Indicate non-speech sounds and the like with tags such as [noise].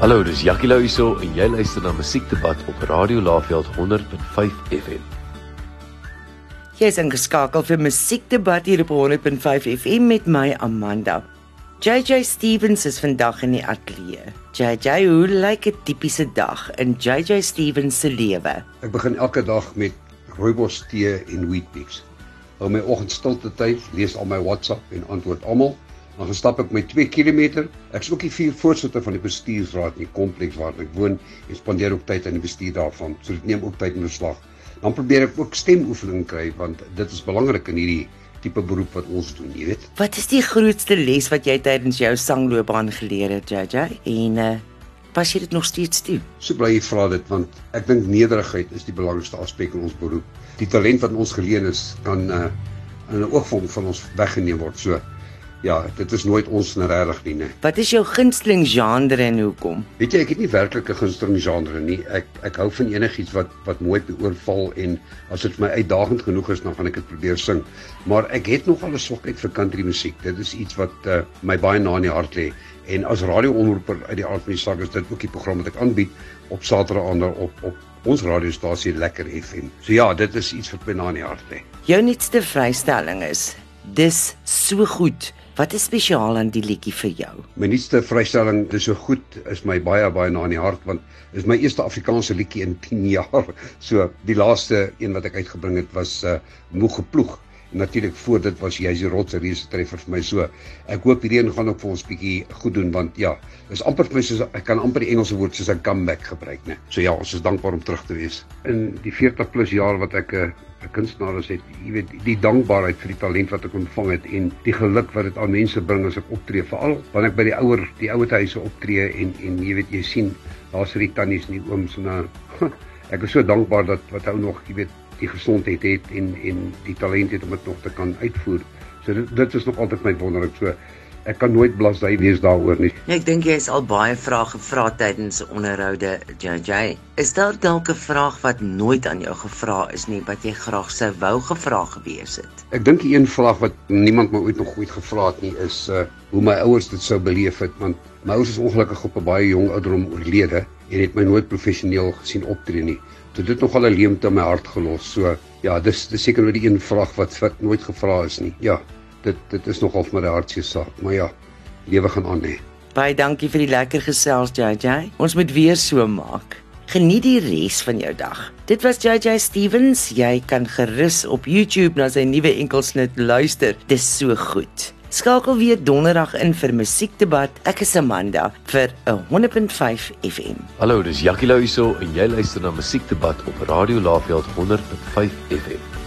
Hallo, dis Jackie Lou hierso en jy luister na Musiekdebat op Radio Laveld 100.5 FM. Jy is ingeskakel vir Musiekdebat hier op 100.5 FM met my Amanda. JJ Stevens is vandag in die ateljee. JJ, hoe lyk 'n tipiese dag in JJ Stevens se lewe? Ek begin elke dag met rooibos tee en Weet-Bix. Hou my oggendstilte tyd, lees al my WhatsApp en antwoord almal. Dan gaan stap ek my 2 km. Ek is ook die vier voorsitter van die bestuursraad in die kompleks waar ek woon en spandeer ook tyd aan die bestuur daarvan. So dit neem ook tyd in beslag. Dan probeer ek ook stemoefening kry want dit is belangrik in hierdie tipe beroep wat ons doen, jy weet. Wat is die grootste les wat jy tydens jou sangloopbaan geleer het, JJ? En uh pas jy dit nog steeds toe? So bly jy vra dit want ek dink nederigheid is die belangrikste aspek in ons beroep. Die talent wat ons geleen is kan uh in 'n oogvang van ons weggeneem word. So ja, dit is nooit ons regtig nie, nee. Wat is jou gunsteling genre en hoekom? Weet jy, ek het nie werklik 'n gunsteling genre nie. Ek ek hou van enigiets wat wat mooi beoorval en as dit vir my uitdagend genoeg is, dan gaan ek dit probeer sing. Maar ek het nogal 'n swakheid vir country musiek. Dit is iets wat uh, my baie na in die hart lê. En as radioomroeper uit die aard van die saak is dit ook die program wat ek aanbied op Saterdaande op op ons radiostasie Lekker FM. So ja, dit is iets wat my na in die hart lê. Jou nuutste vrystelling is Dis so goed. Wat is spesiaal aan die liedjie vir jou? My nuutste vrystelling, dis so goed, is my baie baie na in die hart want is my eerste Afrikaanse liedjie in 10 jaar. [laughs] So die laaste een wat ek uitgebring het was uh Moeg geploeg. Natuurlik voor dit was jy se rotse reuse treffer vir my so. Ek hoop hierdie een gaan ook vir ons bietjie goed doen want ja, is amper vir my soos ek kan amper die Engelse woord soos 'n comeback gebruik, né? So ja, ons is dankbaar om terug te wees. In die 40 plus jaar wat ek 'n uh, 'n kunstenaar is het, jy weet, die dankbaarheid vir die talent wat ek ontvang het en die geluk wat dit aan mense bring as ek optree, veral wanneer ek by die ouer, die ouete huise optree en en jy weet jy sien daar's vir die tannies en die ooms en dan [laughs] ek is so dankbaar dat wat ou nog, jy weet, die gesondheid het en en die talent het om dit nog te kan uitvoer. So dit dit is nog altyd my wonderlik so ek kan nooit blasy wees daaroor nie. Ja, ek dink jy is al baie vrae gevra tydens onderhoude JJ. Is daar dalk 'n vraag wat nooit aan jou gevra is nie wat jy graag sou wou gevra gewees het? Ek dink een vraag wat niemand my ooit nog ooit gevra het nie is uh hoe my ouers dit sou beleef het want my ouers is ongelukkig op 'n baie jong ouderdom oorlede en het my nooit professioneel gesien optree nie. Dit het nogal 'n leemte in my hart gelos. So ja, dis dis seker nou die een vraag wat wat nooit gevra is nie. Ja dit dit is nogal vir my hartseer saak, maar ja, lewe gaan aan hè. Baie dankie vir die lekker gesels JJ. Ons moet weer so maak. Geniet die res van jou dag. Dit was JJ Stevens. Jy kan gerus op YouTube na sy nuwe enkelsnit luister. Dis so goed. Skakel weer donderdag in vir musiekdebat. Ek is Amanda vir 'n 100.5 FM. Hallo, dis Jackie Lou hierso en jy luister na Musiekdebat op Radio Laveld 100.5 FM.